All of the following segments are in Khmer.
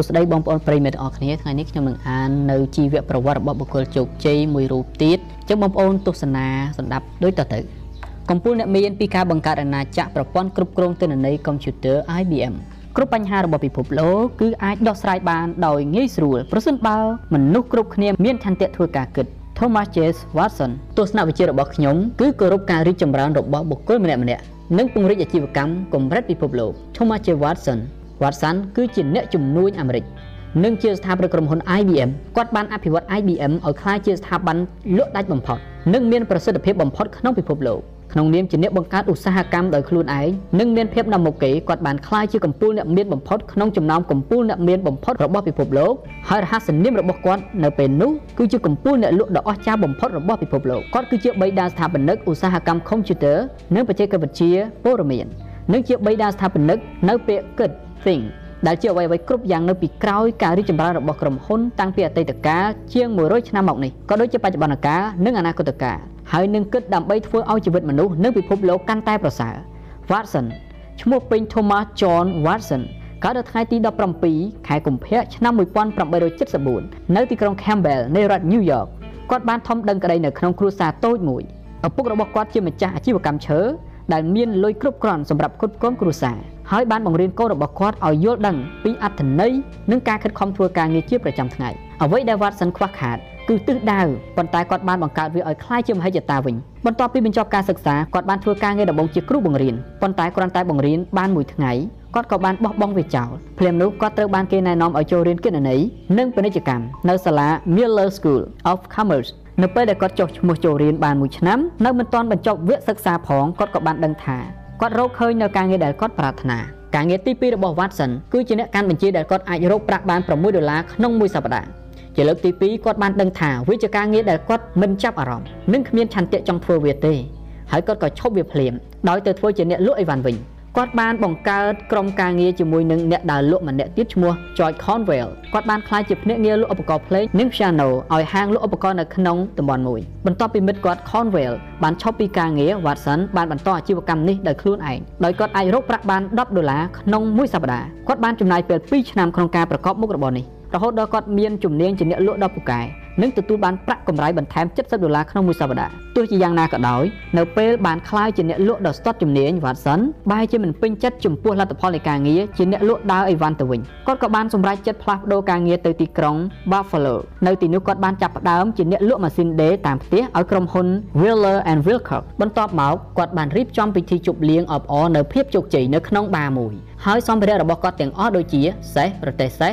ួស្តីបងប្អូនប្រិយមិត្តទាំងអស់គ្នាថ្ងៃនេះខ្ញុំនឹងអាននៅជីវប្រវត្តិរបស់បុគ្គលជោគជ័យមួយរូបទៀតអញ្ចឹងបងប្អូនទស្សនាសម្ដាប់ដូចតទៅកំពូលអ្នកមានពីការបង្កើតអាណាចក្រប្រព័ន្ធគ្រប់គ្រងទិន្នន័យកុំព្យូទ័រ IBM គ្រប់បញ្ហារបស់ពិភពលោកគឺអាចដោះស្រាយបានដោយងាយស្រួលប្រសិនបើមនុស្សគ្រប់គ្នាមានឆន្ទៈធ្វើការគិត Thomas J. Watson ទស្សនវិជ្ជារបស់ខ្ញុំគឺគោរពការរីកចម្រើនរបស់បុគ្គលម្នាក់ៗនិងពង្រីកអាជីវកម្មកម្រិតពិភពលោក Thomas J. Watson Watson គឺជាអ្នកជំនួញអាមេរិកនិងជាស្ថាបនិកក្រុមហ៊ុន IBM គាត់បានអភិវឌ្ឍ IBM ឲ្យក្លាយជាស្ថាប័នលក់ដាច់បំផុតនិងមានប្រសិទ្ធភាពបំផុតក្នុងពិភពលោកក្នុងនាមជាអ្នកបង្កើតឧស្សាហកម្មដោយខ្លួនឯងនិងមានភាពណាំមុខគេគាត់បានក្លាយជាកំពូលអ្នកមានបំផុតក្នុងចំណោមកំពូលអ្នកមានបំផុតរបស់ពិភពលោកហើយរហស្សនាមរបស់គាត់នៅពេលនោះគឺជាកំពូលអ្នកលក់ដ៏អស្ចារ្យបំផុតរបស់ពិភពលោកគាត់គឺជាបិតាស្ថាបនិកឧស្សាហកម្មកុំព្យូទ័រនិងបច្ចេកវិទ្យាព័ត៌មាននិងជាបិតាស្ថាបនិកនៅពាក្យគិត think ដែលជាអ្វីៗគ្រប់យ៉ាងនៅពីក្រោយការរីកចម្រើនរបស់ក្រុមហ៊ុនតាំងពីអតីតកាលជាង100ឆ្នាំមកនេះក៏ដូចជាបច្ចុប្បន្នកាលនិងអនាគតកាលហើយនឹងគិតដើម្បីធ្វើឲ្យជីវិតមនុស្សនិងពិភពលោកកាន់តែប្រសើរ Watson ឈ្មោះពេញ Thomas John Watson កើតនៅថ្ងៃទី17ខែកុម្ភៈឆ្នាំ1874នៅទីក្រុង Campbell នៃរដ្ឋ New York គាត់បានធំដឹងក្តីនៅក្នុងគ្រួសារតូចមួយឪពុករបស់គាត់ជាម្ចាស់អាជីវកម្មឈើ ដែលមានលុយគ្រប់គ្រាន់សម្រាប់គ្រប់គ្រងគ្រួសារហើយបានបង្រៀនកូនរបស់គាត់ឲ្យយល់ដឹងពីអត្ថន័យនិងការខិតខំធ្វើការងារជាប្រចាំថ្ងៃអ្វីដែល Watson ខ្វះខាតគឺទិសដៅប៉ុន្តែគាត់បានបង្កើតវាឲ្យคล้ายជាមហិច្ឆតាវិញបន្ទាប់ពីបញ្ចប់ការសិក្សាគាត់បានធ្វើការងារដំបូងជាគ្រូបង្រៀនប៉ុន្តែគ្រាន់តែបង្រៀនបានមួយថ្ងៃគាត់ក៏បានបោះបង់វាចោលភ្លាមនោះគាត់ត្រូវបានគេណែនាំឲ្យចូលរៀនគណនេយ្យនិងពាណិជ្ជកម្មនៅសាលា Miller School of Commerce នៅពេលដែលគាត់ចុះឈ្មោះចូលរៀនបានមួយឆ្នាំនៅមិនទាន់បញ្ចប់វគ្គសិក្សាផងគាត់ក៏បានដឹងថាគាត់រកឃើញនៅការងារដែលគាត់ប្រាថ្នាការងារទី2របស់ Watson គឺជាអ្នកកាន់បញ្ជាដែលគាត់អាចរកប្រាក់បាន6ដុល្លារក្នុងមួយសប្តាហ៍ជាលើកទី2គាត់បានដឹងថាវាជាការងារដែលគាត់មិនចាប់អារម្មណ៍និងគ្មានឆន្ទៈចង់ធ្វើវាទេហើយគាត់ក៏ឈប់វាភ្លាមដោយទៅធ្វើជាអ្នកលក់អីវ៉ាន់វិញ គាត់បានបង្កើតក្រុមការងារជាមួយនឹងអ្នកដើរលក់ម្នាក់ទៀតឈ្មោះ George Conwell គាត់បានក្លាយជាភ្នាក់ងារលក់ឧបករណ៍ភ្លេងនិង piano ឲ្យហាងលក់ឧបករណ៍នៅក្នុងតំបន់មួយបន្ទាប់ពីមិត្តគាត់ Conwell បានឈប់ពីការងារ Watson បានបន្តអាជីវកម្មនេះដោយខ្លួនឯងដោយគាត់អាចរកប្រាក់បាន10ដុល្លារក្នុងមួយសប្តាហ៍គាត់បានចំណាយពេល2ឆ្នាំក្នុងការប្រកបមុខរបរនេះរហូតដល់គាត់មានជំនាញជាអ្នកលក់ដ៏ពូកែ និងទទួលបានប្រាក់កម្រៃបន្ថែម70ដុល្លារក្នុងមួយសប្តាហ៍ទោះជាយ៉ាងណាក៏ដោយនៅពេលបានក្លាយជាអ្នកលក់ដ៏ស្ទាត់ជំនាញ Watson បែរជាមិនពេញចិត្តចំពោះលទ្ធផលនៃការងារជាអ្នកលក់ដើរអីវ៉ាន់ទៅវិញគាត់ក៏បានសម្រេចចិត្តផ្លាស់ប្ដូរការងារទៅទីក្រុង Buffalo នៅទីនោះគាត់បានចាប់ផ្ដើមជាអ្នកលក់ម៉ាស៊ីនដេរតាមផ្ទះឲ្យក្រុមហ៊ុន Wheeler and Wilcox បន្ទាប់មកគាត់បានរៀបចំពិធីជប់លៀងអបអរនៅភាពជោគជ័យនៅក្នុងបារមួយហើយសម្ភារៈរបស់គាត់ទាំងអស់ដូចជាសេះប្រទេសសេះ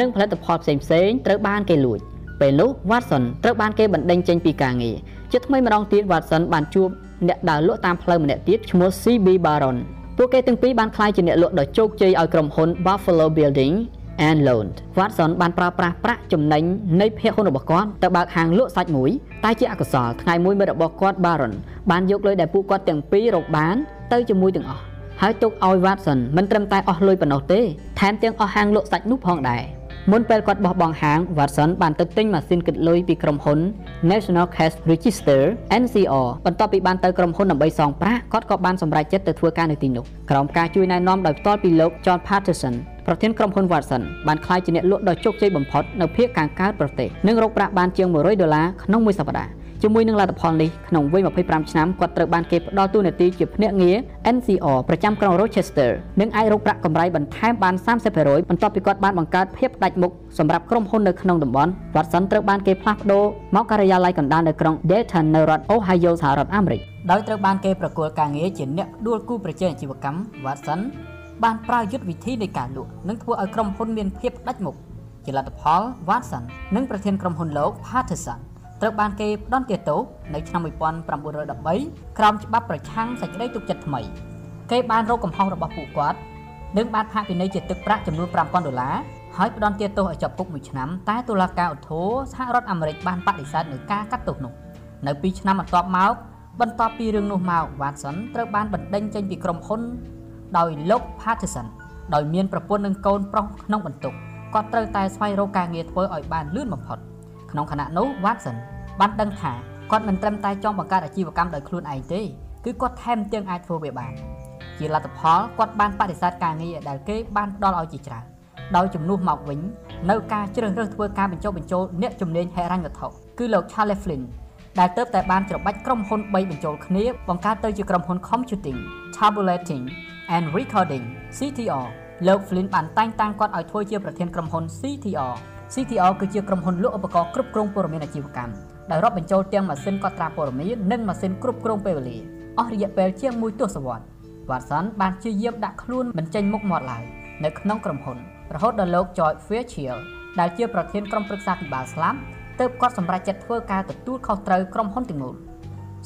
និងផលិតផលផ្សេងៗត្រូវបានគេលួច ពេលនោះ Watson ត្រូវបានគេបណ្ដេញចេញពីការងារជាថ្មីម្ដងទៀត Watson បានជួបអ្នកដើរលក់តាមផ្លូវម្នាក់ទៀតឈ្មោះ CB Baron ពួកគេទាំងពីរបានក្លាយជាអ្នកលក់ដ៏ជោគជ័យឲ្យក្រុមហ៊ុន Buffalo Building and Loan Watson បានប្រើប្រាស់ប្រាក់ចំណេញនៃភាគហ៊ុនរបស់គាត់ទៅបើកហាងលក់សាច់មួយតែជាអកុសលថ្ងៃមួយមិត្តរបស់គាត់ Baron បានយកលុយដែលពួកគាត់ទាំងពីររកបានទៅជាមួយទាំងអស់ហើយទុកឲ្យ Watson មិនត្រឹមតែអស់លុយប៉ុណ្ណោះទេថែមទាំងអស់ហាងលក់សាច់នោះផងដែរ មុនពេលគាត់បោះបង់ហាង Watson បានទៅទិញម៉ាស៊ីនគិតលុយពីក្រុមហ៊ុន National Cash Register NCR បន្ទាប់ពីបានទៅក្រុមហ៊ុនដើម្បីសងប្រាក់គាត់ក៏បានសម្រេចចិត្តទៅធ្វើការនៅទីនោះក្រោមការជួយណែនាំដោយផ្ទាល់ពីលោក John Patterson ប្រធានក្រុមហ៊ុន Watson បានក្លាយជាអ្នកលក់ដ៏ជោគជ័យបំផុតនៅភាគខាងកើតប្រទេសនិងរកប្រាក់បានជាង100ដុល្លារក្នុងមួយសប្តាហ៍ ជាមួយនឹងលទ្ធផលនេះក្នុងវ័យ25ឆ្នាំគាត់ត្រូវបានគេផ្ដល់តួនាទីជាភ្នាក់ងារ NCR ប្រចាំក្រុង Rochester និងអាចរកប្រាក់កម្រៃបន្ថែមបាន30%បន្ទាប់ពីគាត់បានបង្កើតភាពផ្ដាច់មុខសម្រាប់ក្រុមហ៊ុននៅក្នុងតំបន់ Watson ត្រូវបានគេផ្លាស់ប្ដូរមកការិយាល័យកណ្ដាលនៅក្រុង Dayton នៅរដ្ឋ Ohio សហរដ្ឋអាមេរិកដោយត្រូវបានគេប្រគល់ការងារជាអ្នកដួលគូប្រជែងអាជីវកម្ម Watson បានប្រើយុទ្ធវិធីនៃការលក់និងធ្វើឲ្យក្រុមហ៊ុនមានភាពផ្ដាច់មុខជាលទ្ធផល Watson និងប្រធានក្រុមហ៊ុនលោក Patterson ត្រូវបានគេផ្ដន្ទាទោសនៅឆ្នាំ1913ក្រោមច្បាប់ប្រឆាំងសេចក្តីទុកចិត្តថ្មី គេបានរកកំហុសរបស់ពួកគាត់និងបានផាកពិន័យជាទឹកប្រាក់ចំនួន5000ដុល្លារហើយផ្ដន្ទាទោសឲ្យចាប់គុកមួយឆ្នាំតែតុលាការឧទ្ធរសហរដ្ឋអាមេរិកបានបដិសេធនឹងការកាត់ទោសនោះនៅ2ឆ្នាំបន្ទាប់មកបន្ទាប់ពីរឿងនោះមក Watson ត្រូវបានបណ្ដេញចេញពីក្រុមហ៊ុនដោយលោក Patterson ដោយមានប្រពន្ធនិងកូនប្រុសក្នុងបន្ទុកគាត់ត្រូវតែស្វែងរកការងារធ្វើឲ្យបានលឿនបំផុតក្នុងខណៈនោះ Watson បានដឹងថាគាត់មិនត្រឹមតែចង់បង្កើតអាជីវកម្មដោយខ្លួនឯងទេគឺគាត់ថែមទាំងអាចធ្វើវាបានជាលទ្ធផលគាត់បានបដិសេធការងារដែលគេបានផ្ដល់ឲ្យជាច្រើនដោយជំនួសមកវិញនៅការជ្រើសរើសធ្វើការបញ្ចុះបញ្ចូលអ្នកជំនាញហិរញ្ញវត្ថុគឺលោក Charles Flynn ដែលទៅតែបានច្របាច់ក្រុមហ៊ុន3បញ្ចូលគ្នាបង្កើតទៅជាក្រុមហ៊ុន Computing, Tabulating and Recording CTR លោក Flynn បានតែងតាំងគាត់ឲ្យធ្វើជាប្រធានក្រុមហ៊ុន CTR CTR គឺជាក្រុមហ៊ុនលក់ឧបករណ៍គ្រប់គ្រងព័ត៌មានអាជីវកម្ម ដែលរាប់បញ្ចូលទាំងម៉ាស៊ីនកត់ត្រាព័ត៌មាននិងម៉ាស៊ីនគ្រប់គ្រងពេលវេលាអស់រយៈពេលជាង1ទសវត្សរ៍ Watson បានជាយាមដាក់ខ្លួនមិនចេញមុខមាត់ឡើយនៅក្នុងក្រុមហ៊ុនរហូតដល់លោក George Fairchild ដែលជាប្រធានក្រុមប្រឹក្សាពិបាលស្លាប់ទើបគាត់សម្រេចចិត្តធ្វើការទទួលខុសត្រូវក្រុមហ៊ុនទាំងមូល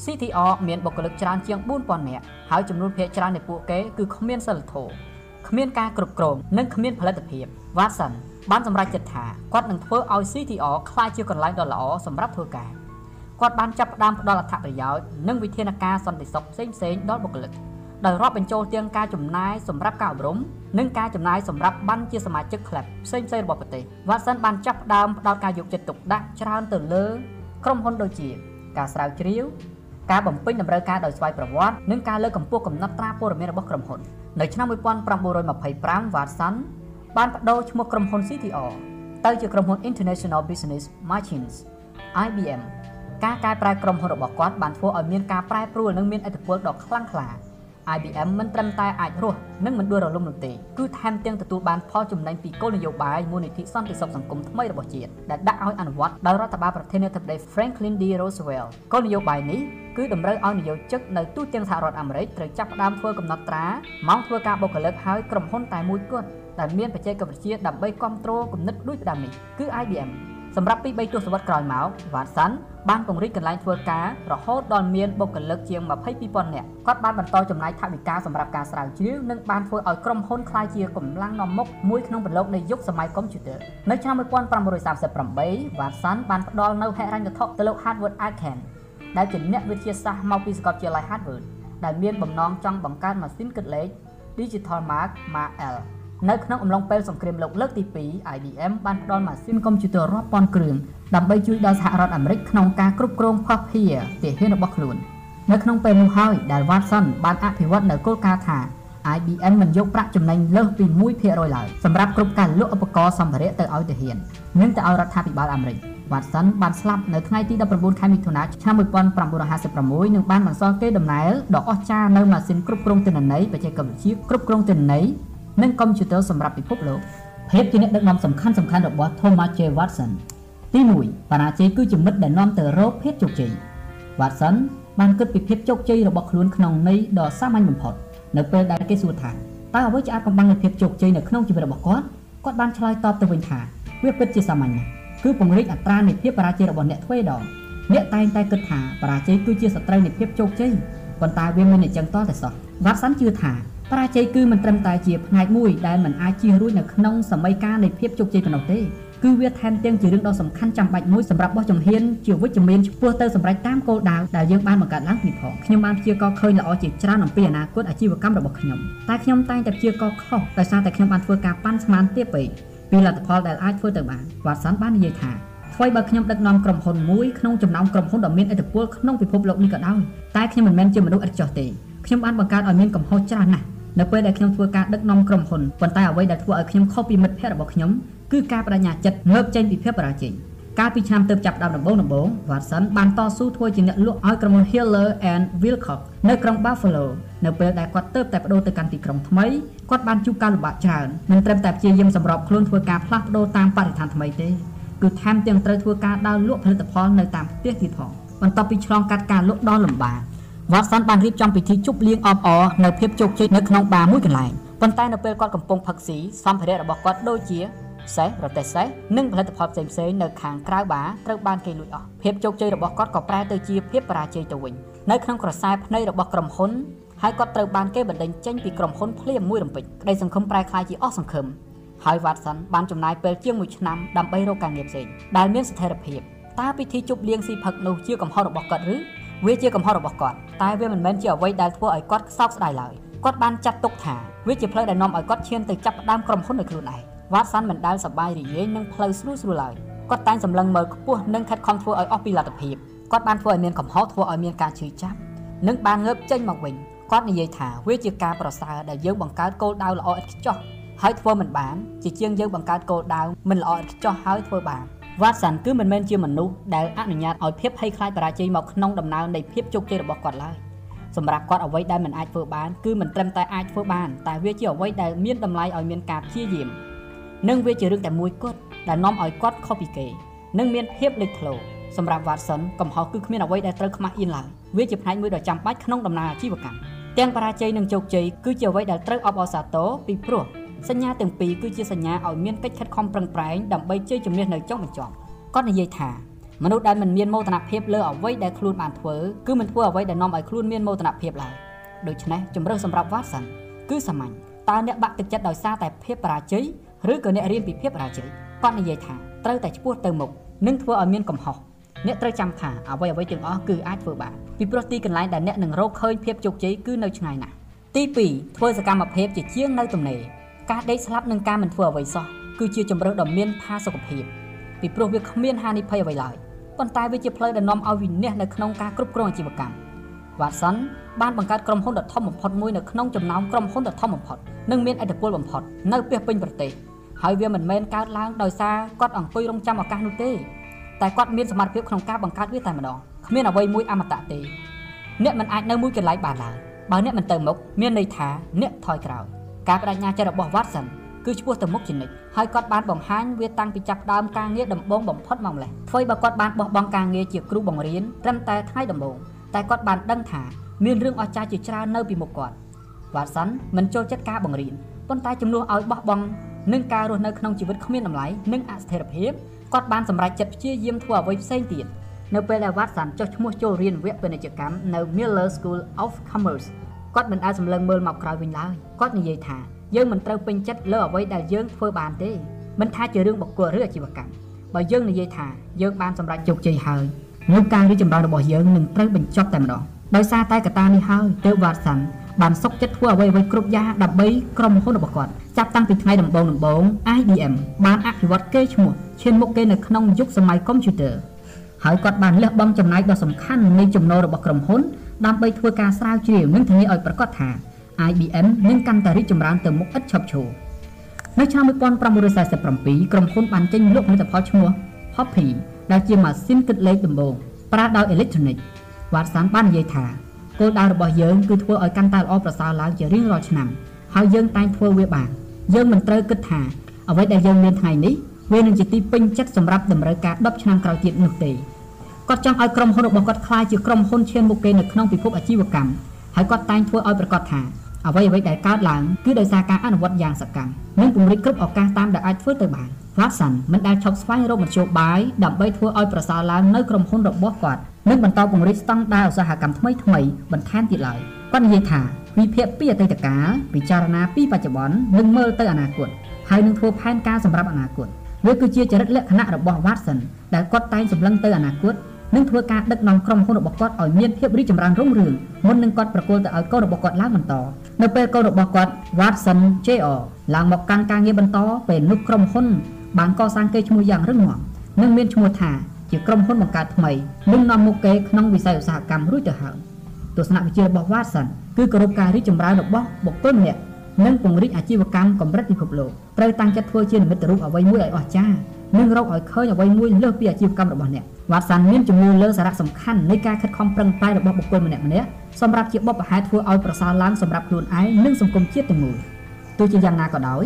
CTR មានបុគ្គលិកច្រើនជាង4000នាក់ហើយចំនួនភាគច្រើននៃពួកគេគឺគ្មានសិលធម៌គ្មានការគ្រប់គ្រងនិងគ្មានផលិតភាព Watson បានសម្រេចចិត្តថាគាត់នឹងធ្វើឲ្យ CTR ក្លាយជាកន្លែងដ៏ល្អសម្រាប់ធ្វើការគាត់បានចាប់ផ្ដើមផ្ដល់អត្ថប្រយោជន៍និងវិធានការសន្តិសុខផ្សេងៗដល់បុគ្គលិកដោយរាប់បញ្ចូលទាំងការចំណាយសម្រាប់ការអប់រំនិងការចំណាយសម្រាប់បានជាសមាជិកក្លឹបផ្សេងៗរបស់ប្រទេសវ៉ាតសិនបានចាប់ផ្ដើមផ្ដោតការយកចិត្តទុកដាក់ច្រើនទៅលើក្រុមហ៊ុនដូចជា ការស្រាវជ្រាវការបំពេញតម្រូវការដោយស្វ័យប្រវត្តិនិងការលើកកម្ពស់កំណត់ត្រាព័ត៌មានរបស់ក្រុមហ៊ុននៅឆ្នាំ1925 Watson បានបដូរឈ្មោះក្រុមហ៊ុន CTR ទៅជាក្រុមហ៊ុន International Business Machines IBM ការកែប្រែក្រុមហ៊ុនរបស់គាត់បានធ្វើឲ្យមានការប្រែប្រួលនិងមានឥទ្ធិពលដ៏ខ្លាំងក្លា IBM មិនត្រឹមតែអាចរស់និងមិនដួលរលំនោះទេគឺថែមទាំងទទួលបានផលចំណេញពីគោលនយោបាយមូលនិធិសន្តិសុខសង្គមថ្មីរបស់ជាតិដែលដាក់ឲ្យអនុវត្តដោយរដ្ឋបាលប្រធានាធិបតី Franklin D. Roosevelt គោលនយោបាយនេះគឺតម្រូវឲ្យនិយោជិកនៅទូទាំងសហរដ្ឋអាមេរិកត្រូវចាប់ផ្ដើមធ្វើកំណត់ត្រាម៉ោងធ្វើការបុគ្គលិកហើយក្រុមហ៊ុនតែមួយគត់ ដែលមានបច្ចេកវិទ្យាដើម្បីគ្រប់គ្រងគំនិតដូចផ្ដាំនេះគឺ IBM សម្រាប់ពី3ទសវត្សរ៍ក្រោយមក Watson បានពង្រីកកន្លែងធ្វើការរហូតដល់មានបុគ្គលិកជាង22,000នាក់គាត់បានបន្តចំណាយថវិកាសម្រាប់ការស្រាវជ្រាវនិងបានធ្វើឲ្យក្រុមហ៊ុនក្លាយជាកម្លាំងនាំមុខមួយក្នុងប្រឡូកនៃយុគសម័យកុំព្យូទ័រនៅឆ្នាំ1538 Watson បានផ្ដល់នូវហិរញ្ញវត្ថុទៅលោក Howard Aiken ដែលជាអ្នកវិទ្យាសាស្ត្រមកពីសាកលវិទ្យាល័យ Harvard ដែលមានបំណងចង់បង្កើតម៉ាស៊ីនគិតលេខ Digital Mark MAL នៅក្នុងអំឡុងពេលសង្គ្រាមលោកលើកទី2 IBM បានផ្ដល់ម៉ាស៊ីនកុំព្យូទ័ររាប់ពាន់គ្រឿងដើម្បីជួយដល់សហរដ្ឋអាមេរិកក្នុងការគ្រប់គ្រងភស្តុភារទាហានរបស់ខ្លួននៅក្នុងពេលនោះហើយដែល Watson បានអភិវឌ្ឍនៅគោលការណ៍ថា IBM មិនយកប្រាក់ចំណេញលើសពី1%ឡើយសម្រាប់គ្រប់ការលក់ឧបករណ៍សម្ភារៈទៅឲ្យទាហាននិងទៅឲ្យរដ្ឋាភិបាលអាមេរិក Watson បានស្លាប់នៅថ្ងៃទី19ខែមិថុនាឆ្នាំ1956និងបានបន្សល់កេរដំណែលដ៏អស្ចារ្យនៅម៉ាស៊ីនគ្រប់គ្រងទិន្នន័យបច្ចេកវិទ្យាគ្រប់គ្រងទិន្នន័យ និងកុំព្យូទ័រសម្រាប់ពិភពលោកភាពជាអ្នកដឹកនាំសំខាន់សំខាន់របស់ Thomas J Watson ទី1បរាជ័យគឺជាមិត្តដែលនាំទៅរកភាពជោគជ័យ Watson បានគិតពីភាពជោគជ័យរបស់ខ្លួនក្នុងន័យដ៏សាមញ្ញបំផុតនៅពេលដែលគេសួរថាតើអ្វីជាអាចកំបាំងនូវភាពជោគជ័យនៅក្នុងជីវិតរបស់គាត់គាត់បានឆ្លើយតបទៅវិញថាវាពិតជាសាមញ្ញណាស់គឺពង្រីកអត្រានៃភាពបរាជ័យរបស់អ្នកទ្វេដងអ្នកតែងតែគិតថាបរាជ័យគឺជាសត្រូវនៃភាពជោគជ័យប៉ុន្តែវាមិនអញ្ចឹងតតែសោះ Watson ជឿថាបរាជ័យគឺមិនត្រឹមតែជាផ្នែកមួយដែលមិនអាចជៀសរួចនៅក្នុងសម័យកាលនៃភាពជោគជ័យប៉ុណ្ណោះទេគឺវាថែមទាំងជារឿងដ៏សំខាន់ចាំបាច់មួយសម្រាប់បោះជំហានជាវិជ្ជមានឆ្ពោះទៅសម្រេចតាមគោលដៅដែលយើងបានបង្កើតឡើងពីផងខ្ញុំបានព្យាករឃើញល្អជាច្រើនអំពីអនាគតអាជីវកម្មរបស់ខ្ញុំតែខ្ញុំតែងតែព្យាករខុសដោយសារតែខ្ញុំបានធ្វើការប៉ាន់ស្មានទាបពេកពីលទ្ធផលដែលអាចធ្វើទៅបានវ៉ាត់សាន់បាននិយាយថាថ្មីបើខ្ញុំដឹកនាំក្រុមហ៊ុនមួយក្នុងចំណោមក្រុមហ៊ុនដ៏មានឥទ្ធិពលក្នុងពិភពលោកនេះក៏ដោយតែខ្ញុំមិនមែនជាមនុស្សឥតខ្ចោះទេ ខ្ញុំបានបង្កើតឲ្យមានកំហុសច្រើនណាស់នៅពេលដែលខ្ញុំធ្វើការដឹកនាំក្រុមហ៊ុនប៉ុន្តែអ្វីដែលធ្វើឲ្យខ្ញុំខុសពីមិត្តភ័ក្តិរបស់ខ្ញុំគឺការបដិញ្ញាចិត្តងើបចេញពីភាពបរាជ័យកាលពីឆ្នាំទើបចាប់ដើមដំបូងដំបូង Watson បានតស៊ូធ្វើជាអ្នកលក់ឲ្យក្រុមហ៊ុន Hiller and Wilcox នៅក្រុង Buffalo នៅពេលដែលគាត់ទើបតែបដូរទៅកាន់ទីក្រុងថ្មីគាត់បានជួបការលំបាកច្រើនមិនត្រឹមតែព្យាយាមសម្របខ្លួនធ្វើការផ្លាស់ប្ដូរតាមបរិស្ថានថ្មីទេគឺថែមទាំងត្រូវធ្វើការដើរលក់ផលិតផលនៅតាមផ្ទះទៀតផងបន្ទាប់ពីឆ្លងកាត់ការលក់ដ៏លំបាក Watson បានរៀបចំពិធីជប់លៀងអបអរនៅភាពជោគជ័យនៅក្នុងបារមួយកន្លែងប៉ុន្តែនៅពេលគាត់កំពុងផឹកស៊ីសម្ភារៈរបស់គាត់ដូចជាសេះរទេះសេះនិងផលិតផលផ្សេងៗនៅខាងក្រៅបារត្រូវបានគេលួចអស់ភាពជោគជ័យរបស់គាត់ក៏ប្រែទៅជាភាពបរាជ័យទៅវិញនៅក្នុងក្រសែភ្នែករបស់ក្រុមហ៊ុនហើយគាត់ត្រូវបានគេបណ្ដេញចេញពីក្រុមហ៊ុនភ្លាមមួយរំពេចក្តីសង្ឃឹមប្រែក្លាយជាអស់សង្ឃឹមហើយ Watson បានចំណាយពេលជាង1ឆ្នាំដើម្បីរកការងារផ្សេងដែលមានស្ថិរភាពតើពិធីជប់លៀងស៊ីផឹកនោះជាកំហុសរបស់គាត់ឬ វាជាកំហុសរបស់គាត់តែវាមិនមែនជាអ្វីដែលធ្វើឲ្យគាត់សោកស្ដាយឡើយគាត់បានចាត់ទុកថាវាជាផ្លូវដែលនាំឲ្យគាត់ឈានទៅចាប់ផ្ដើមក្រុមហ៊ុនដោយខ្លួនឯងវ៉ាតសាន់មិនដែលសប្បាយរីករាយនឹងផ្លូវស្រួលស្រួលឡើយគាត់តែងសម្លឹងមើលខ្ពស់និងខិតខំធ្វើឲ្យអស់ពីលទ្ធភាពគាត់បានធ្វើឲ្យមានកំហុសធ្វើឲ្យមានការឈឺចាប់និងបានងើបចេញមកវិញគាត់និយាយថាវាជាការប្រសើរដែលយើងបង្កើតគោលដៅល្អឥតខ្ចោះហើយធ្វើមិនបានជាជាងយើងបង្កើតគោលដៅមិនល្អឥតខ្ចោះហើយធ្វើបាន វ៉ាតសាន់គឺមិនមែនជាមនុស្សដែលអនុញ្ញាតឲ្យភាពភ័យខ្លាចបរាជ័យមកក្នុងដំណើរនៃភាពជោគជ័យរបស់គាត់ឡើយសម្រាប់គាត់អ្វីដែលមិនអាចធ្វើបានគឺមិនត្រឹមតែអាចធ្វើបានតែវាជាអ្វីដែលមានតម្លៃឲ្យមានការព្យាយាមនិងវាជារឿងតែមួយគត់ដែលនាំឲ្យគាត់ខុសពីគេនិងមានភាពលេចធ្លោសម្រាប់ Watson កំហុសគឺគ្មានអ្វីដែលត្រូវខ្មាស់អៀនឡើយវាជាផ្នែកមួយដ៏ចាំបាច់ក្នុងដំណើរអាជីវកម្មទាំងបរាជ័យនិងជោគជ័យគឺជាអ្វីដែលត្រូវអបអរសាទរពីព្រោះ សញ្ញាទាំងពីរគឺជាសញ្ញាឲ្យមានកិច្ចខិតខំប្រឹងប្រែងដើម្បីជ័យជំនះនៅចុងបញ្ចប់គាត់និយាយថាមនុស្សដែលមិនមានមោទនភាពលើអ្វីដែលខ្លួនបានធ្វើគឺមិនធ្វើអ្វីដែលនាំឲ្យខ្លួនមានមោទនភាពឡើយដូច្នេះជំរឿនសម្រាប់ Watson គឺសាមញ្ញតើអ្នកបាក់ទឹកចិត្តដោយសារតែភាពបរាជ័យឬក៏អ្នករៀនពីភាពបរាជ័យគាត់និយាយថាត្រូវតែឆ្ពោះទៅមុខនិងធ្វើឲ្យមានកំហុសអ្នកត្រូវចាំថាអ្វីអ្វីទាំងអស់គឺអាចធ្វើបានពីព្រោះទីកន្លែងដែលអ្នកនឹងរកឃើញភាពជោគជ័យគឺនៅឆ្ងាយណាស់ទី2ធ្វើសកម្មភាពជាជាងនៅទំនេរ ការដេកស្លាប់និងការមិនធ្វើអ្វីសោះគឺជាជំរើសដ៏មានផាសុកភាពពីព្រោះវាគ្មានហានិភ័យអ្វីឡើយប៉ុន្តែវាជាផ្លូវដែលនាំឲ្យវិនាសនៅក្នុងការគ្រប់គ្រងអាជីវកម្ម Watson បានបង្កើតក្រុមហ៊ុនដ៏ធំបំផុតមួយនៅក្នុងចំណោមក្រុមហ៊ុនដ៏ធំបំផុតនិងមានឥទ្ធិពលបំផុតនៅពាសពេញប្រទេសហើយវាមិនមែនកើតឡើងដោយសារគាត់អង្គុយរងចាំឱកាសនោះទេតែគាត់មានសមត្ថភាពក្នុងការបង្កើតវាតែម្ដងគ្មានអ្វីមួយអមតៈទេអ្នកមិនអាចនៅមួយកន្លែងបានឡើយបើអ្នកមិនទៅមុខមានន័យថាអ្នកថយក្រោយ ការបដិញ្ញាចិត្តរបស់ Watson គឺឆ្ពោះទៅមុខជានិច្ចហើយគាត់បានបង្ហាញវាតាំងពីចាប់ដើមការងារដំបូងបំផុតមកម្លេះអ្វីបើគាត់បានបោះបង់ការងារជាគ្រូបង្រៀនត្រឹមតែថ្ងៃដំបូងតែគាត់បានដឹងថាមានរឿងអស្ចារ្យជាច្រើននៅពីមុខគាត់ Watson មិនចូលចិត្តការបង្រៀនប៉ុន្តែជំនួសឲ្យបោះបង់នឹងការរស់នៅក្នុងជីវិតគ្មានតម្លៃនិងអស្ថិរភាពគាត់បានសម្រេចចិត្តព្យាយាមធ្វើអ្វីផ្សេងទៀតនៅពេលដែលវ៉ាត់សាន់ចុះឈ្មោះចូលរៀនវគ្គពាណិជ្ជកម្មនៅ Miller School of Commerce គាត់មិនអាចសម្លឹងមើលមកក្រោយវិញឡើយ គាត់និយាយថាយើងមិនត្រូវពេញចិត្តលើអ្វីដែលយើងធ្វើបានទេមិនថាជារឿងបុគ្គលឬអាជីវកម្មបើយើងនិយាយថាយើងបានសម្រេចជោគជ័យហើយនោះការរីកចម្រើនរបស់យើងនឹងត្រូវបញ្ចប់តែម្ដងដោយសារតែកត្តានេះហើយទើបវ៉ាត់សាន់បានសុកចិត្តធ្វើអ្វីៗគ្រប់យ៉ាងដើម្បីក្រុមហ៊ុនរបស់គាត់ចាប់តាំងពីថ្ងៃដំបូងដំបូង IBM បានអភិវឌ្ឍកេរ្តិ៍ឈ្មោះឈានមុខគេនៅក្នុងយុគសម័យកុំព្យូទ័រហើយគាត់បានលះបង់ចំណាយដ៏សំខាន់នៃចំណូលរបស់ក្រុមហ៊ុនដើម្បីធ្វើការស្រាវជ្រាវនិងធានាឲ្យប្រកាសថា IBM នឹងកាន់តែរីកចម្រើនទៅមុខឥតឈប់ឈរនៅឆ្នាំ1947ក្រុមហ៊ុនបានចេញលក់ផលិតផលឈ្មោះ Hoppy ដែលជាម៉ាស៊ីនគិតលេខដំបូងប្រើដោយអេឡិចត្រូនិកវ៉ាតសានបាននិយាយថាគោលដៅរបស់យើងគឺធ្វើឲ្យកាន់តែល្អប្រសើរឡើងជារៀងរាល់ឆ្នាំហើយយើងតែងធ្វើវាបានយើងមិនត្រូវគិតថាអ្វីដែលយើងមានថ្ងៃនេះវានឹងជាទីពេញចិត្តសម្រាប់តម្រូវការ10ឆ្នាំក្រោយទៀតនោះទេគាត់ចង់ឲ្យក្រុមហ៊ុនរបស់គាត់ក្លាយជាក្រុមហ៊ុនឈានមុខគេនៅក្នុងពិភពអាជីវកម្មហើយគាត់តែងធ្វើឲ្យប្រកាសថា អ្វីអ្វីដែលកើតឡើងគឺដោយសារការអនុវត្តយ៉ាងសកម្មនិងពង្រីកគ្រប់ឱកាសតាមដែលអាចធ្វើទៅបាន Watson មិនដែលឈប់ស្វែងរកមធ្យោបាយដើម្បីធ្វើឲ្យប្រសើរឡើងនៅក្រុមហ៊ុនរបស់គាត់និងបន្តពង្រីកស្តង់ដារឧស្សាហកម្មថ្មីថ្មីបន្ថែមទៀតឡើយគាត់និយាយថាវិភាគពីអតីតកាលពិចារណាពីបច្ចុប្បន្ននិងមើលទៅអនាគតហើយនឹងធ្វើផែនការសម្រាប់អនាគតវាគឺជាចរិតលក្ខណៈរបស់ Watson ដែលគាត់តែងសម្លឹងទៅអនាគត និងធ្វើការដឹកនាំក្រុមហ៊ុនរបស់គាត់ឲ្យមានភាពរីកចម្រើនរុងរឿងមុននឹងគាត់ប្រគល់ទៅឲ្យកូនរបស់គាត់ឡើងបន្តនៅពេលកូនរបស់គាត់ Watson JR ឡើងមកកាន់ការងារបន្តពេលនោះក្រុមហ៊ុនបានកសាងកេរ្តិ៍ឈ្មោះយ៉ាងរឹងមាំនិងមានឈ្មោះថាជាក្រុមហ៊ុនបង្កើតថ្មីនិងនាំមុខគេក្នុងវិស័យឧស្សាហកម្មរួចទៅហើយទស្សនវិជ្ជារបស់ Watson គឺគោរពការរីកចម្រើនរបស់បុគ្គលម្នាក់និងពង្រីកអាជីវកម្មកម្រិតពិភពលោកត្រូវតាំងចិត្តធ្វើជានិមិត្តរូបអ្វីមួយឲ្យអស្ចារ្យ និងរកឲ្យឃើញអ្វីមួយលើសពីអាជីវកម្មរបស់អ្នកវ៉ាត់សាន់មានជំនឿលើសារៈសំខាន់នៃការខិតខំប្រឹងប្រែងរបស់បុគ្គលម្នាក់ម្នាក់សម្រាប់ជាបបផែធ្វើឲ្យប្រសើរឡើងសម្រាប់ខ្លួនឯងនិងសង្គមជាតិទាំងមូលទោះជាយ៉ាងណាក៏ដោយ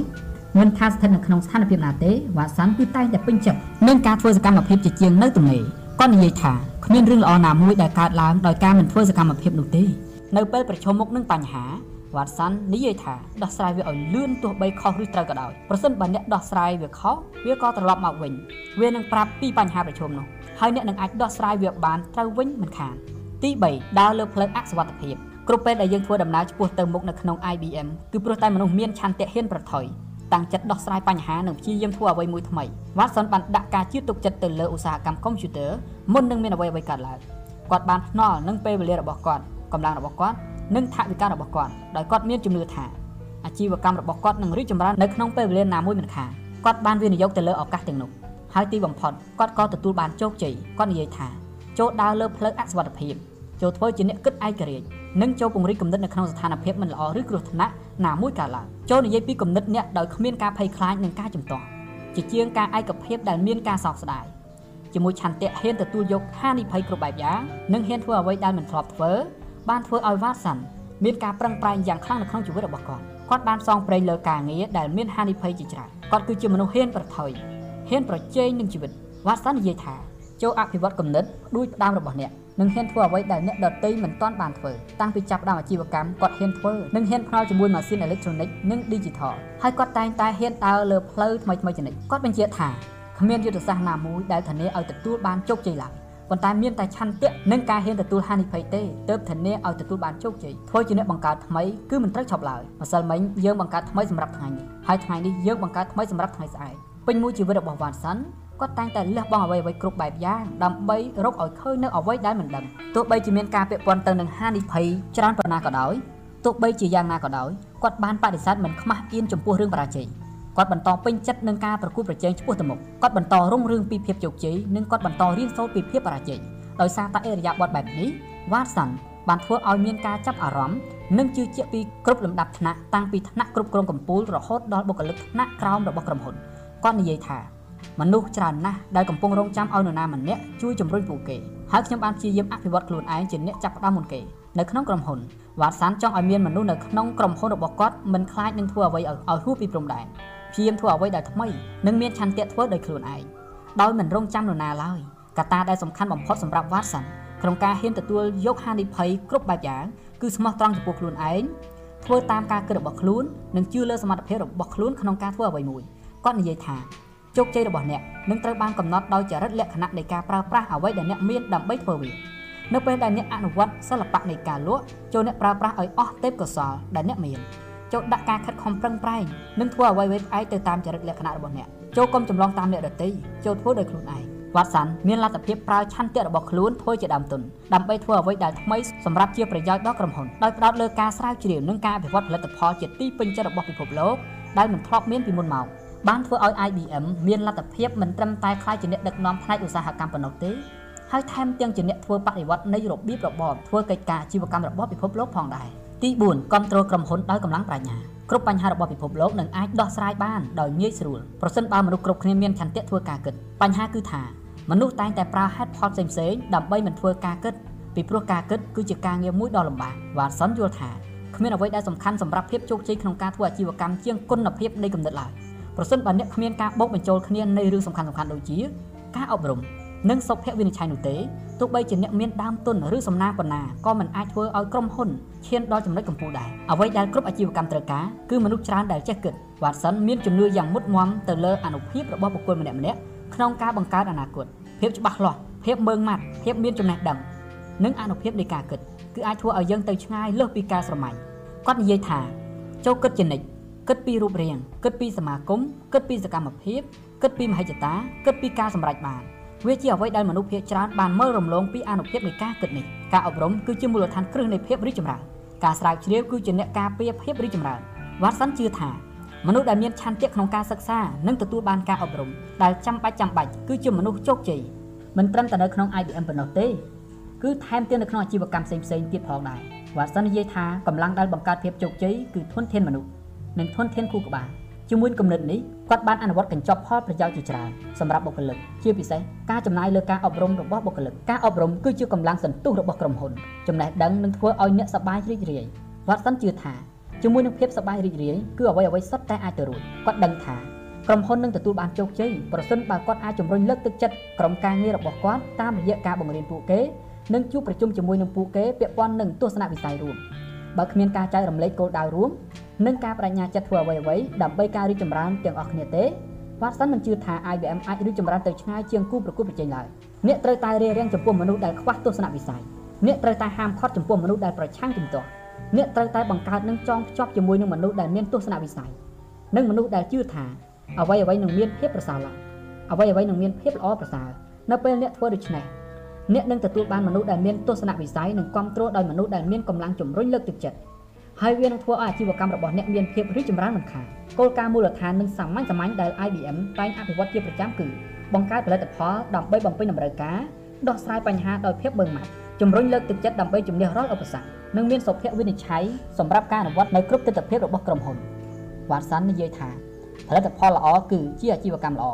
មិនថាស្ថិតនៅក្នុងស្ថានភាពណាទេវ៉ាសាន់គឺតែងតែពេញចិត្តនឹងការធ្វើសកម្មភាពជាជាងនៅទំនេរគាត់និយាយថាគ្មានរឿងល្អណាមួយដែលកើតឡើងដោយការមិនធ្វើសកម្មភាពនោះទេនៅពេលប្រឈមមុខនឹងបញ្ហា វ៉ាត់សាន់និយាយថាដោះស្រាយវាឲ្យលឿនទោះបីខុសឬត្រូវក៏ដោយប្រសិនបើអ្នកដោះស្រាយវាខុសវាក៏ត្រឡប់មកវិញវានឹងប្រាប់ពីបញ្ហាប្រឈមនោះហើយអ្នកនឹងអាចដោះស្រាយវាបានត្រូវវិញមិនខានទី3ដើរលើផ្លូវអសុវត្ថិភាពគ្រប់ពេលដែលយើងធ្វើដំណើរឆ្ពោះទៅមុខនៅក្នុង IBM គឺព្រោះតែមនុស្សមានឆន្ទៈហ៊ានប្រថុយតាំងចិត្តដោះស្រាយបញ្ហានិងព្យាយាមធ្វើអ្វីមួយថ្មី Watson បានដាក់ការជឿទុកចិត្តទៅលើឧស្សាហកម្មកុំព្យូទ័រមុននឹងមានអ្វីអ្វីកើតឡើងគាត់បានភ្នាល់នឹងពេលវេលារបស់គាត់កម្លាំងរបស់គាត់ និងថវិការបស់គាត់ដោយគាត់មានជំនឿថាអាជីវកម្មរបស់គាត់នឹងរីកចម្រើននៅក្នុងពេលវេលាណាមួយមិនខានគាត់បានវិនិយោគទៅលើឱកាសទាំងនោះហើយទីបំផុតគាត់ក៏ទទួលបានជោគជ័យគាត់និយាយថាចូលដើរលើផ្លូវអសុវត្ថិភាពចូលធ្វើជាអ្នកគិតឯករាជ្យនិងចូលពង្រីកគំនិតនៅក្នុងស្ថានភាពមិនល្អឬគ្រោះថ្នាក់ណាមួយកើតឡើងចូលនិយាយពីគំនិតអ្នកដោយគ្មានការភ័យខ្លាចនិងការជំទាស់ជាជាងការឯកភាពដែលមានការសោកស្ដាយជាមួយឆន្ទៈហ៊ានទទួលយកហានិភ័យគ្រប់បែបយ៉ាងនិងហ៊ានធ្វើអ្វីដែលមិនធ្លាប់ធ្វើ បានធ្វើឲ្យវ៉ាតសាន់មានការប្រឹងប្រែងយ៉ាងខ្លាំងនៅក្នុងជីវិតរបស់គាត់គាត់បានផ្សងព្រេងលើការងារដែលមានហានិភ័យជាច្រើនគាត់គឺជាមនុស្សហ៊ានប្រថុយហ៊ានប្រជែងនឹងជីវិតវ៉ាតសាន់និយាយថាចូលអភិវឌ្ឍគំនិតដួចផ្ដើមរបស់អ្នកនិងហ៊ានធ្វើអ្វីដែលអ្នកដទៃមិនទាន់បានធ្វើតាំងពីចាប់ផ្ដើមអាជីវកម្មគាត់ហ៊ានធ្វើនិងហ៊ានផ្ដល់ជាមួយម៉ាស៊ីនអេឡិចត្រូនិកនិង Digital ហើយគាត់តែងតែហ៊ានដើរលើផ្លូវថ្មីថ្មីជានិច្ចគាត់បញ្ជាក់ថាគ្មានយុទ្ធសាស្ត្រណាមួយដែលធានាឲ្យទទួលបានជោគជ័យឡើយ ប៉ុន្តែមានតែឆន្ទៈនិងការហ៊ានទទួលហានិភ័យទេទើបធានាឲ្យទទួលបានជោគជ័យធ្វើជាអ្នកបង្កើតថ្មីគឺមិនត្រូវឈប់ឡើយម្សិលមិញយើងបង្កើតថ្មីសម្រាប់ថ្ងៃនេះហើយថ្ងៃនេះយើងបង្កើតថ្មីសម្រាប់ថ្ងៃស្អែកពេញមួយជីវិតរបស់វ៉ាន់សាន់គាត់តែងតែលះបង់អ្វីអ្វីគ្រប់បែបយ៉ាងដើម្បីរកឲ្យឃើញនៅអ្វីដែលមិនដឹងទោះបីជាមានការពាក់ព័ន្ធទៅនឹងហានិភ័យច្រើនប៉ុណ្ណាក៏ដោយទោះបីជាយ៉ាងណាក៏ដោយគាត់បានបដិសេធមិនខ្មាស់អៀនចំពោះរឿងបរាជ័យ គាត់បន្តពេញចិត្តនឹងការប្រកួតប្រជែងឆ្ពោះទៅមុខគាត់បន្តរុងរឿងពីភាពជោគជ័យនិងគាត់បន្តរៀនសូត្រពីភាពបរាជ័យដោយសារតែអេរយាប័តបែបនេះវ៉ាតសាន់បានធ្វើឲ្យមានការចាប់អារម្មណ៍និងជឿជាក់ពីគ្រប់លំដាប់ថ្នាក់តាំងពីថ្នាក់គ្រប់គ្រងកម្ពុជារហូតដល់បុគ្គលិកថ្នាក់ក្រោមរបស់ក្រុមហ៊ុនគាត់និយាយថាមនុស្សច្រើនណាស់ដែលកំពុងរងចាំឲ្យនរណាម្នាក់ជួយជំរុញពួកគេហើយខ្ញុំបានព្យាយាមអភិវឌ្ឍខ្លួនឯងជាអ្នកចាប់ផ្ដើមមុនគេនៅក្នុងក្រុមហ៊ុនវ៉ាតសាន់ចង់ឲ្យមានមនុស្សនៅក្នុងក្រុមហ៊ុនរបស់គាត់មិនខ្លាចនឹងធ្វើអ្វីឲ្យហួសពីព្រំដែន ព្យាយាមធ្វើអ្វីដែលថ្មីនិងមានឆន្ទៈធ្វើដោយខ្លួនឯងដោយមិនរងចាំនរណាឡើយកត្តាដែលសំខាន់បំផុតសម្រាប់វ៉ាតសាន់ក្នុងការហ៊ានទទួលយកហានិភ័យគ្រប់បែបយ៉ាងគឺស្មោះត្រង់ចំពោះខ្លួនឯងធ្វើតាមការគិតរបស់ខ្លួននិងជឿលើសមត្ថភាពរបស់ខ្លួនក្នុងការធ្វើអ្វីមួយគាត់និយាយថាជោគជ័យរបស់អ្នកនឹងត្រូវបានកំណត់ដោយចរិតលក្ខណៈនៃការប្រើប្រាស់អ្វីដែលអ្នកមានដើម្បីធ្វើវានៅពេលដែលអ្នកអនុវត្តសិល្បៈនៃការលក់ចូលអ្នកប្រើប្រាស់ឲ្យអស់ទេពកោសលដែលអ្នកមាន ចូលដាក់ការខិតខំប្រឹងប្រែងនិងធ្វើអ្វីៗផ្អែកទៅតាមចរិតលក្ខណៈរបស់អ្នកចូលកុំចម្លងតាមអ្នកដទៃចូលធ្វើដោយខ្លួនឯងវ៉ាត់សាន់មានលទ្ធភាពប្រើឆន្ទៈរបស់ខ្លួនធ្វើជាដើមទុនដើម្បីធ្វើអ្វីដែលថ្មីសម្រាប់ជាប្រយោជន៍ដល់ក្រុមហ៊ុនដោយផ្ដោតលើការស្រាវជ្រាវនិងការអភិវឌ្ឍផលិតផលជាទីពេញចិត្តរបស់ពិភពលោកដែលមិនធ្លាប់មានពីមុនមកបានធ្វើឲ្យ IBM មានលទ្ធភាពមិនត្រឹមតែខ្លាយជាអ្នកដឹកនាំផ្នែកឧស្សាហកម្មប៉ុណ្ណោះទេហើយថែមទាំងជាអ្នកធ្វើបដិវត្តនៃរបៀបរបបធ្វើកិច្ចការអាជីវកម្មរបស់ពិភពលោកផងដែរ ទី4គ្រប់គ្រងក្រុមហ៊ុនដោយកម្លាំងប្រាជ្ញាគ្រប់បញ្ហារបស់ពិភពលោកនឹងអាចដោះស្រាយបានដោយងាយស្រួលប្រសិនបើមនុស្សគ្រប់គ្នាមានឆន្ទៈធ្វើការគិតបញ្ហាគឺថាមនុស្សតែងតែប្រើហេតុផលផ្សេងៗដើម្បីមិនធ្វើការគិតពីព្រោះការគិតគឺជាការងារមួយដ៏លំបាកវ៉ាតសុនយល់ថាគ្មានអ្វីដែលសំខាន់សម្រាប់ភាពជោគជ័យក្នុងការធ្វើអាជីវកម្មជាងគុណភាពនៃគំនិតឡើយប្រសិនបើអ្នកគ្មានការបូកបញ្ចូលគ្នានៃរឿងសំខាន់ៗដូចជាការអប់រំ និងសុភវិនិច្ឆ័យនោះទេទោះបីជាអ្នកមានដើមទុនឬសំណាងប៉ុណ្ណាក៏មិនអាចធ្វើឲ្យក្រុមហ៊ុនឈានដល់ចំណុចកំពូលដែរអ្វីដែលគ្រប់អាជីវកម្មត្រូវការគឺមនុស្សច្រើនដែលចេះគិត Watson មានជំនឿយ៉ាងមុតមមទៅលើអនុភាពរបស់បុគ្គលម្នាក់ៗក្នុងការបង្កើតអនាគតភាពច្បាស់លាស់ភាពមើងម៉ាត់ភាពមានចំណេះដឹងនិងអនុភាពនៃការគិតគឺអាចធ្វើឲ្យយើងទៅឆ្ងាយលើសពីការស្រមៃគាត់និយាយថាចូលគិតជានិច្ចគិតពីរូបរាងគិតពីសមាគមគិតពីសកម្មភាពគិតពីមហិច្ឆតាគិតពីការសម្រេចបាន វាជាអ្វីដែលមនុស្សភាគច្រើនបានមើលរំលងពីអនុភាពនៃការគិតនេះការអប់រំគឺជាមូលដ្ឋានគ្រឹះនៃភាពរីកចម្រើនការស្រាវជ្រាវគឺជាអ្នកការពារភាពរីកចម្រើនវ៉ាត់សាន់ជឿថាមនុស្សដែលមានឆន្ទៈក្នុងការសិក្សានិងទទួលបានការអប់រំដែលចាំបាច់ចាំបាច់គឺជាមនុស្សជោគជ័យមិនត្រឹមតែនៅក្នុង IBM ប៉ុណ្ណោះទេគឺថែមទាំងនៅក្នុងអាជីវកម្មផ្សេងៗទៀតផងដែរវ៉ាត់សាន់និយាយថាកម្លាំងដែលបង្កើតភាពជោគជ័យគឺធនធានមនុស្សនិងធនធានខួរក្បាលជាមួយគំនិតនេះ គាត់បានអនុវត្តកញ្ចប់ផលប្រយោជន៍ជាច្រើនសម្រាប់បុគ្គលិកជាពិសេសការចំណាយលើការអប់រំរបស់បុគ្គលិកការអប់រំគឺជាកម្លាំងសន្ទុះរបស់ក្រុមហ៊ុនចំណេះដឹងនឹងធ្វើឲ្យអ្នកសប្បាយរីករាយវ៉ាត់សិនជឿថាជាមួយនឹងភាពសប្បាយរីករាយគឺអ្វីអ្វីសុទ្ធតែអាចទៅរួចគាត់ដឹងថាក្រុមហ៊ុននឹងទទួលបានជោគជ័យប្រសិនបើគាត់អាចជំរុញលើកទឹកចិត្តក្រុមការងាររបស់គាត់តាមរយៈការបង្រៀនពួកគេនិងជួបប្រជុំជាមួយនឹងពួកគេពាក់ព័ន្ធនឹងទស្សនវិស័យរួមបើគ្មានការចែករំលែកគោលដៅរួម និងការបដិញ្ញាចិត្តធ្វើអ្វីអ្វីដើម្បីការរីកចម្រើនទាំងអស់គ្នាទេ Watson មិនជឿថា IBM អាចរីកចម្រើនទៅឆ្ងាយជាងគូប្រកួតប្រជែងឡើយអ្នកត្រូវតែរារាំងចំពោះមនុស្សដែលខ្វះទស្សនវិស័យអ្នកត្រូវតែហាមឃាត់ចំពោះមនុស្សដែលប្រឆាំងជំទាស់អ្នកត្រូវតែបង្កើតនិងចងភ្ជាប់ជាមួយនឹងមនុស្សដែលមានទស្សនវិស័យនិងមនុស្សដែលជឿថាអ្វីអ្វីនឹងមានភាពប្រសើរឡើងអ្វីអ្វីនឹងមានភាពល្អប្រសើរនៅពេលអ្នកធ្វើដូច្នេះអ្នកនឹងទទួលបានមនុស្សដែលមានទស្សនវិស័យនិងគ្រប់គ្រងដោយមនុស្សដែលមានកម្លាំងជំរុញលើកទឹកចិត្ត ហើយវានឹងធ្វើឲ្យអាជីវកម្មរបស់អ្នកមានភាពរីកចម្រើនមិនខានគោលការណ៍មូលដ្ឋាននិងសាមញ្ញសាមញ្ញដែល IBM តែងអភិវឌ្ឍជាប្រចាំគឺបង្កើតផលិតផលដើម្បីបំពេញតម្រូវការដោះស្រាយបញ្ហាដោយភាពបឹងម៉ាត់ជំរុញលើកទឹកចិត្តដើម្បីជំនះរាល់ឧបសគ្គនិងមានសុភវិនិច្ឆ័យសម្រាប់ការអនុវត្តនៅគ្រប់ទិដ្ឋភាពរបស់ក្រុមហ៊ុនវ៉ាតសាន់និយាយថាផលិតផលល្អគឺជាអាជីវកម្មល្អ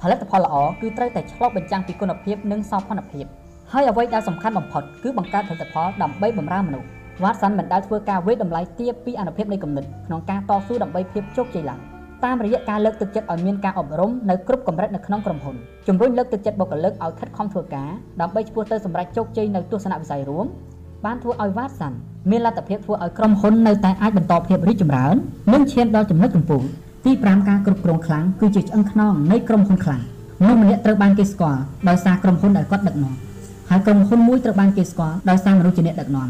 ផលិតផលល្អគឺត្រូវតែឆ្លុះបញ្ចាំងពីគុណភាពនិងសោភ័ណភាពហើយអ្វីដែលសំខាន់បំផុតគឺបង្កើតផលិតផលដើម្បីបម្រើមនុស្ស វ៉ាតសាន់មិនដែលធ្វើការវេតម្លៃទាបពីអនុភាពនៃគំនិតក្នុងការតស៊ូដើម្បីភាពជោគជ័យឡើយតាមរយៈការលើកទឹកចិត្តឲ្យមានការអប់រំនៅគ្រប់កម្រិតនៅក្នុងក្រុមហ៊ុនជំរុញលើកទឹកចិត្តបុគ្គលិកឲ្យខិតខំធ្វើការដើម្បីឆ្ពោះទៅសម្រេចជោគជ័យនៅទស្សនវិស័យរួមបានធ្វើឲ្យវ៉ាតសាន់មានលទ្ធភាពធ្វើឲ្យក្រុមហ៊ុននៅតែអាចបន្តភាពរីកចម្រើននិងឈានដល់ចំណុចកំពូលទី5ការគ្រប់គ្រងខ្លាំងគឺជាឆ្អឹងខ្នងនៃក្រុមហ៊ុនខ្លាំងមនុស្សម្នាក់ត្រូវបានគេស្គាល់ដោយសារក្រុមហ៊ុនដែលគាត់ដឹកនាំហើយក្រុមហ៊ុនមួយត្រូវបានគេស្គាល់ដោយសារមនុស្សជាអ្នកដឹកនាំ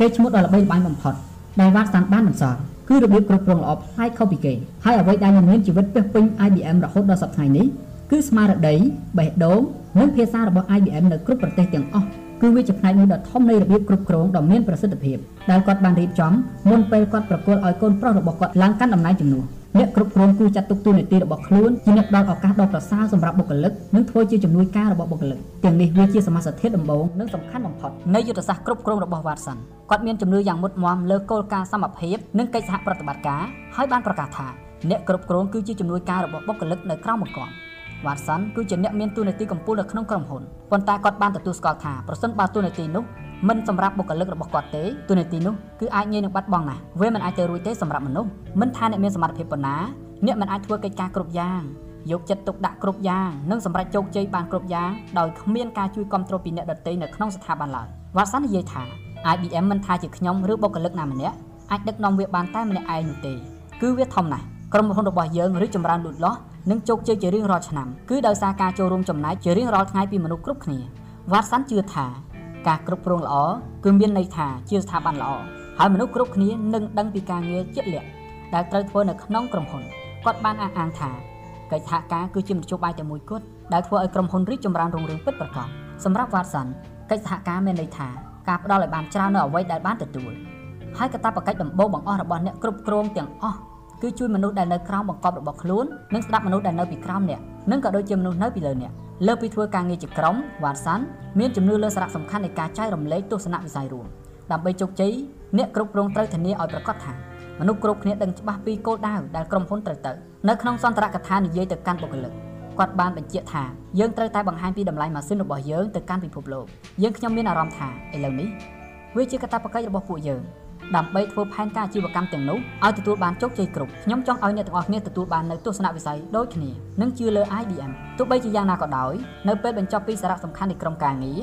គេឈ្មោះដ៏ល្បីល្បាញបំផុតដែលវ៉ាតសាន់បានបន្សល់គឺរបៀបគ្រប់គ្រងល្អប្លែកខុសពីគេហើយអ្វីដែលនឹងមានជីវិតពេះពេញ IBM រហូតដល់សប្តាហ៍នេះគឺស្មារតីបេះដូងនិងភាសារបស់ IBM នៅគ្រប់ប្រទេសទាំងអស់គឺវាជាផ្នែកមួយដ៏ធំនៃរបៀបគ្រប់គ្រងដ៏មានប្រសិទ្ធភាពដែលគាត់បានរៀបចំមុនពេលគាត់ប្រគល់ឲ្យកូនប្រុសរបស់គាត់ឡើងកាន់តំណែងជំនួស អ្នកគ្រប់គ្រងគូចាត់ទុកតួនាទីរបស់ខ្លួនជាអ្នកផ្ដល់ឱកាសដ៏ប្រសើរសម្រាប់បុគ្គលិកនិងធ្វើជាជំនួយការរបស់បុគ្គលិកទាំងនេះវាជាសមាសធាតុដំបូងនិងសំខាន់បំផុតនៃយុទ្ធសាស្ត្រគ្រប់គ្រងរបស់ Watson គាត់មានជំនឿយ៉ាងមុតមមលើគោលការណ៍សមភាពនិងកិច្ចសហប្រតិបត្តិការហើយបានប្រកាសថាអ្នកគ្រប់គ្រងគឺជាជំនួយការរបស់បុគ្គលិកនៅក្រៅបង្គាប់ Watson គឺជាអ្នកមានតួនាទីកំពូលនៅក្នុងក្រុមហ៊ុនប៉ុន្តែគាត់បានទទួលស្គាល់ថាប្រសិនបើតួនាទីនោះមិនសម្រាប់បុគ្គលិករបស់គាត់ទេទូនាទីនោះគឺអាចងាយនឹងបាត់បង់ណាស់វាមិនអាចទៅរួចទេសម្រាប់មនុស្សមិនថាអ្នកមានសមត្ថភាពប៉ុណ្ណាអ្នកមិនអាចធ្វើកិច្ចការគ្រប់យ៉ាងយកចិត្តទុកដាក់គ្រប់យ៉ាងនិងសម្រេចជោគជ័យបានគ្រប់យ៉ាងដោយគ្មានការជួយគ្រប់គ្រងពីអ្នកដទៃនៅក្នុងស្ថាប័នឡើយវ៉ាសាននិយាយថា IBM មិនថាជាខ្ញុំឬបុគ្គលិកណាម្នាក់អាចដឹកនាំវាបានតែម្នាក់ឯងនោះទេគឺវាធំណាស់ក្រុមហ៊ុនរបស់យើងរីកចម្រើនលូតលាស់ និងជោគជ័យជារៀងរាល់ឆ្នាំគឺដោយសារការចូលរួមចំណែកជារៀងរាល់ថ្ងៃពីមនុស្សគ្រប់គ្នាវ៉ាតសាន់ជឿថាការគ្រប់គ្រងល្អគឺមានន័យថាជាស្ថាប័នល្អហើយមនុស្សគ្រប់គ្នានឹងដឹងពីការងារជាក់លាក់ដែលត្រូវធ្វើនៅក្នុងក្រុមហ៊ុនគាត់បានអះអាងថាកិច្ចសហការគឺជាមធ្យោបាយតែមួយគត់ដែលធ្វើឲ្យក្រុមហ៊ុនរីកចម្រើនរុងរឿងពិតប្រាកដសម្រាប់ Watson កិច្ចសហការមានន័យថាការផ្ដល់ឲ្យបានច្រើននៅអ្វីដែលបានទទួលហើយកាតព្វកិច្ចដំបូងបង្អស់របស់អ្នកគ្រប់គ្រងទាំងអស់ គឺជួយមនុស្សដែលនៅក្រោមបង្កប់របស់ខ្លួននិងស្ដាប់មនុស្សដែលនៅពីក្រោមអ្នកនិងក៏ដូចជាមនុស្សនៅពីលើអ្នកលើពីធ្វើការងារជាក្រុមវ៉ាតសាន់មានជំនឿលើសារៈសំខាន់នៃការចែករំលែកទស្សនវិស័យរួមដើម្បីជោគជ័យអ្នកគ្រប់គ្រងត្រូវធានាឲ្យប្រកាសថាមនុស្សគ្រប់គ្នាដឹងច្បាស់ពីគោលដៅដែលក្រុមហ៊ុនត្រូវទៅនៅក្នុងសន្ទរកថានិយាយទៅកាន់បុគ្គលិកគាត់បានបញ្ជាក់ថាយើងត្រូវតែបង្ហាញពីតម្លៃម៉ាស៊ីនរបស់យើងទៅកាន់ពិភពលោកយើងខ្ញុំមានអារម្មណ៍ថាឥឡូវនេះវាជាកាតព្វកិច្ចរបស់ពួកយើង ដើម្បីធ្វើផែនការអាជីវកម្មទាំងនោះឲ្យទទួលបានជោគជ័យគ្រប់ខ្ញុំចង់ឲ្យអ្នកទាំងអស់គ្នាទទួលបាននៅទស្សនវិស័យដូចគ្នានិងជឿលើ IBM ទោះបីជាយ៉ាងណាក៏ដោយនៅពេលបញ្ចប់ពីសារៈសំខាន់នៃក្រុមការងារ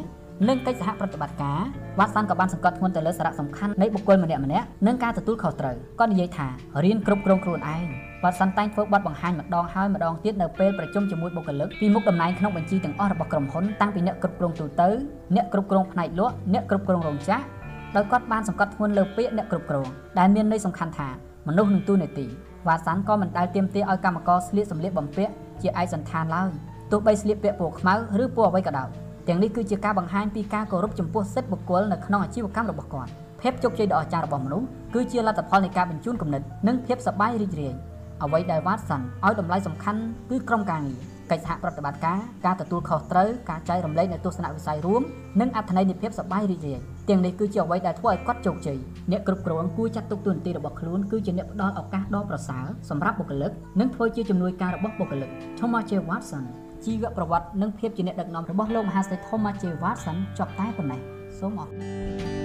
និងកិច្ចសហប្រតិបត្តិការវ៉ាត់សាន់ក៏បានសង្កត់ធ្ងន់ទៅលើសារៈសំខាន់នៃបុគ្គលម្នាក់ម្នាក់និងការទទួលខុសត្រូវគាត់និយាយថារៀនគ្រប់គ្រងខ្លួនឯងវ៉ាត់សាន់តែងធ្វើបទបង្ហាញម្ដងហើយម្ដងទៀតនៅពេលប្រជុំជាមួយបុគ្គលិកពីមុខតំណែងក្នុងបញ្ជីទាំងអស់របស់ក្រុមហ៊ុនតាំងពីអ្នកគ្រប់គ្រងទូទៅអ្នកគ្រប់គ្រងផ្នែកលក់អ្នកគ្រប់គ្រងរោងចក្រ ដោយគាត់បានសង្កត់ធ្ងន់លើពាក្យអ្នកគ្រប់គ្រងដែលមានន័យសំខាន់ថាមនុស្សនឹងទូនាទីវ៉ាសាន់ក៏មិនដែលទាមទារឲ្យកម្មករស្លៀកសម្លៀកបំពាក់ជាឯកសន្តានឡើយទោះបីស្លៀកពាក់ពណ៌ខ្មៅឬពណ៌អ្វីក៏ដោយទាំងនេះគឺជាការបង្ហាញពីការគោរពចំពោះសិទ្ធិបុគ្គលនៅក្នុងអាជីវកម្មរបស់គាត់ភាពជោគជ័យដ៏អស្ចារ្យរបស់មនុស្សគឺជាលទ្ធផលនៃការបញ្ជូនគំនិត និងភាពសប្បាយរីករាយអ្វីដែលវ៉ាតសាន់ឲ្យតម្លៃសំខាន់គឺក្រុមការងារ កិច្ចសហប្រតិបត្តិការការទទួលខុសត្រូវការចែករំលែកនៅទស្សនវិស័យរួមនិងអត្ថន័យនៃភាពសប្បាយរីករាយទាំងនេះគឺជាអ្វីដែលធ្វើឲ្យគាត់ជោគជ័យអ្នកគ្រប់គ្រងគួរចាត់ទុកតួនាទីរបស់ខ្លួនគឺជាអ្នកផ្ដល់ឱកាសដ៏ប្រសើរសម្រាប់បុគ្គលិកនិងធ្វើជាជំនួយការរបស់បុគ្គលិក Thomas J Watson ជីវប្រវត្តិនិងភាពជាអ្នកដឹកនាំរបស់លោកមហាសេដ្ឋី Thomas J Watson ចប់តែប៉ុណ្ណេះសូមអរគុណ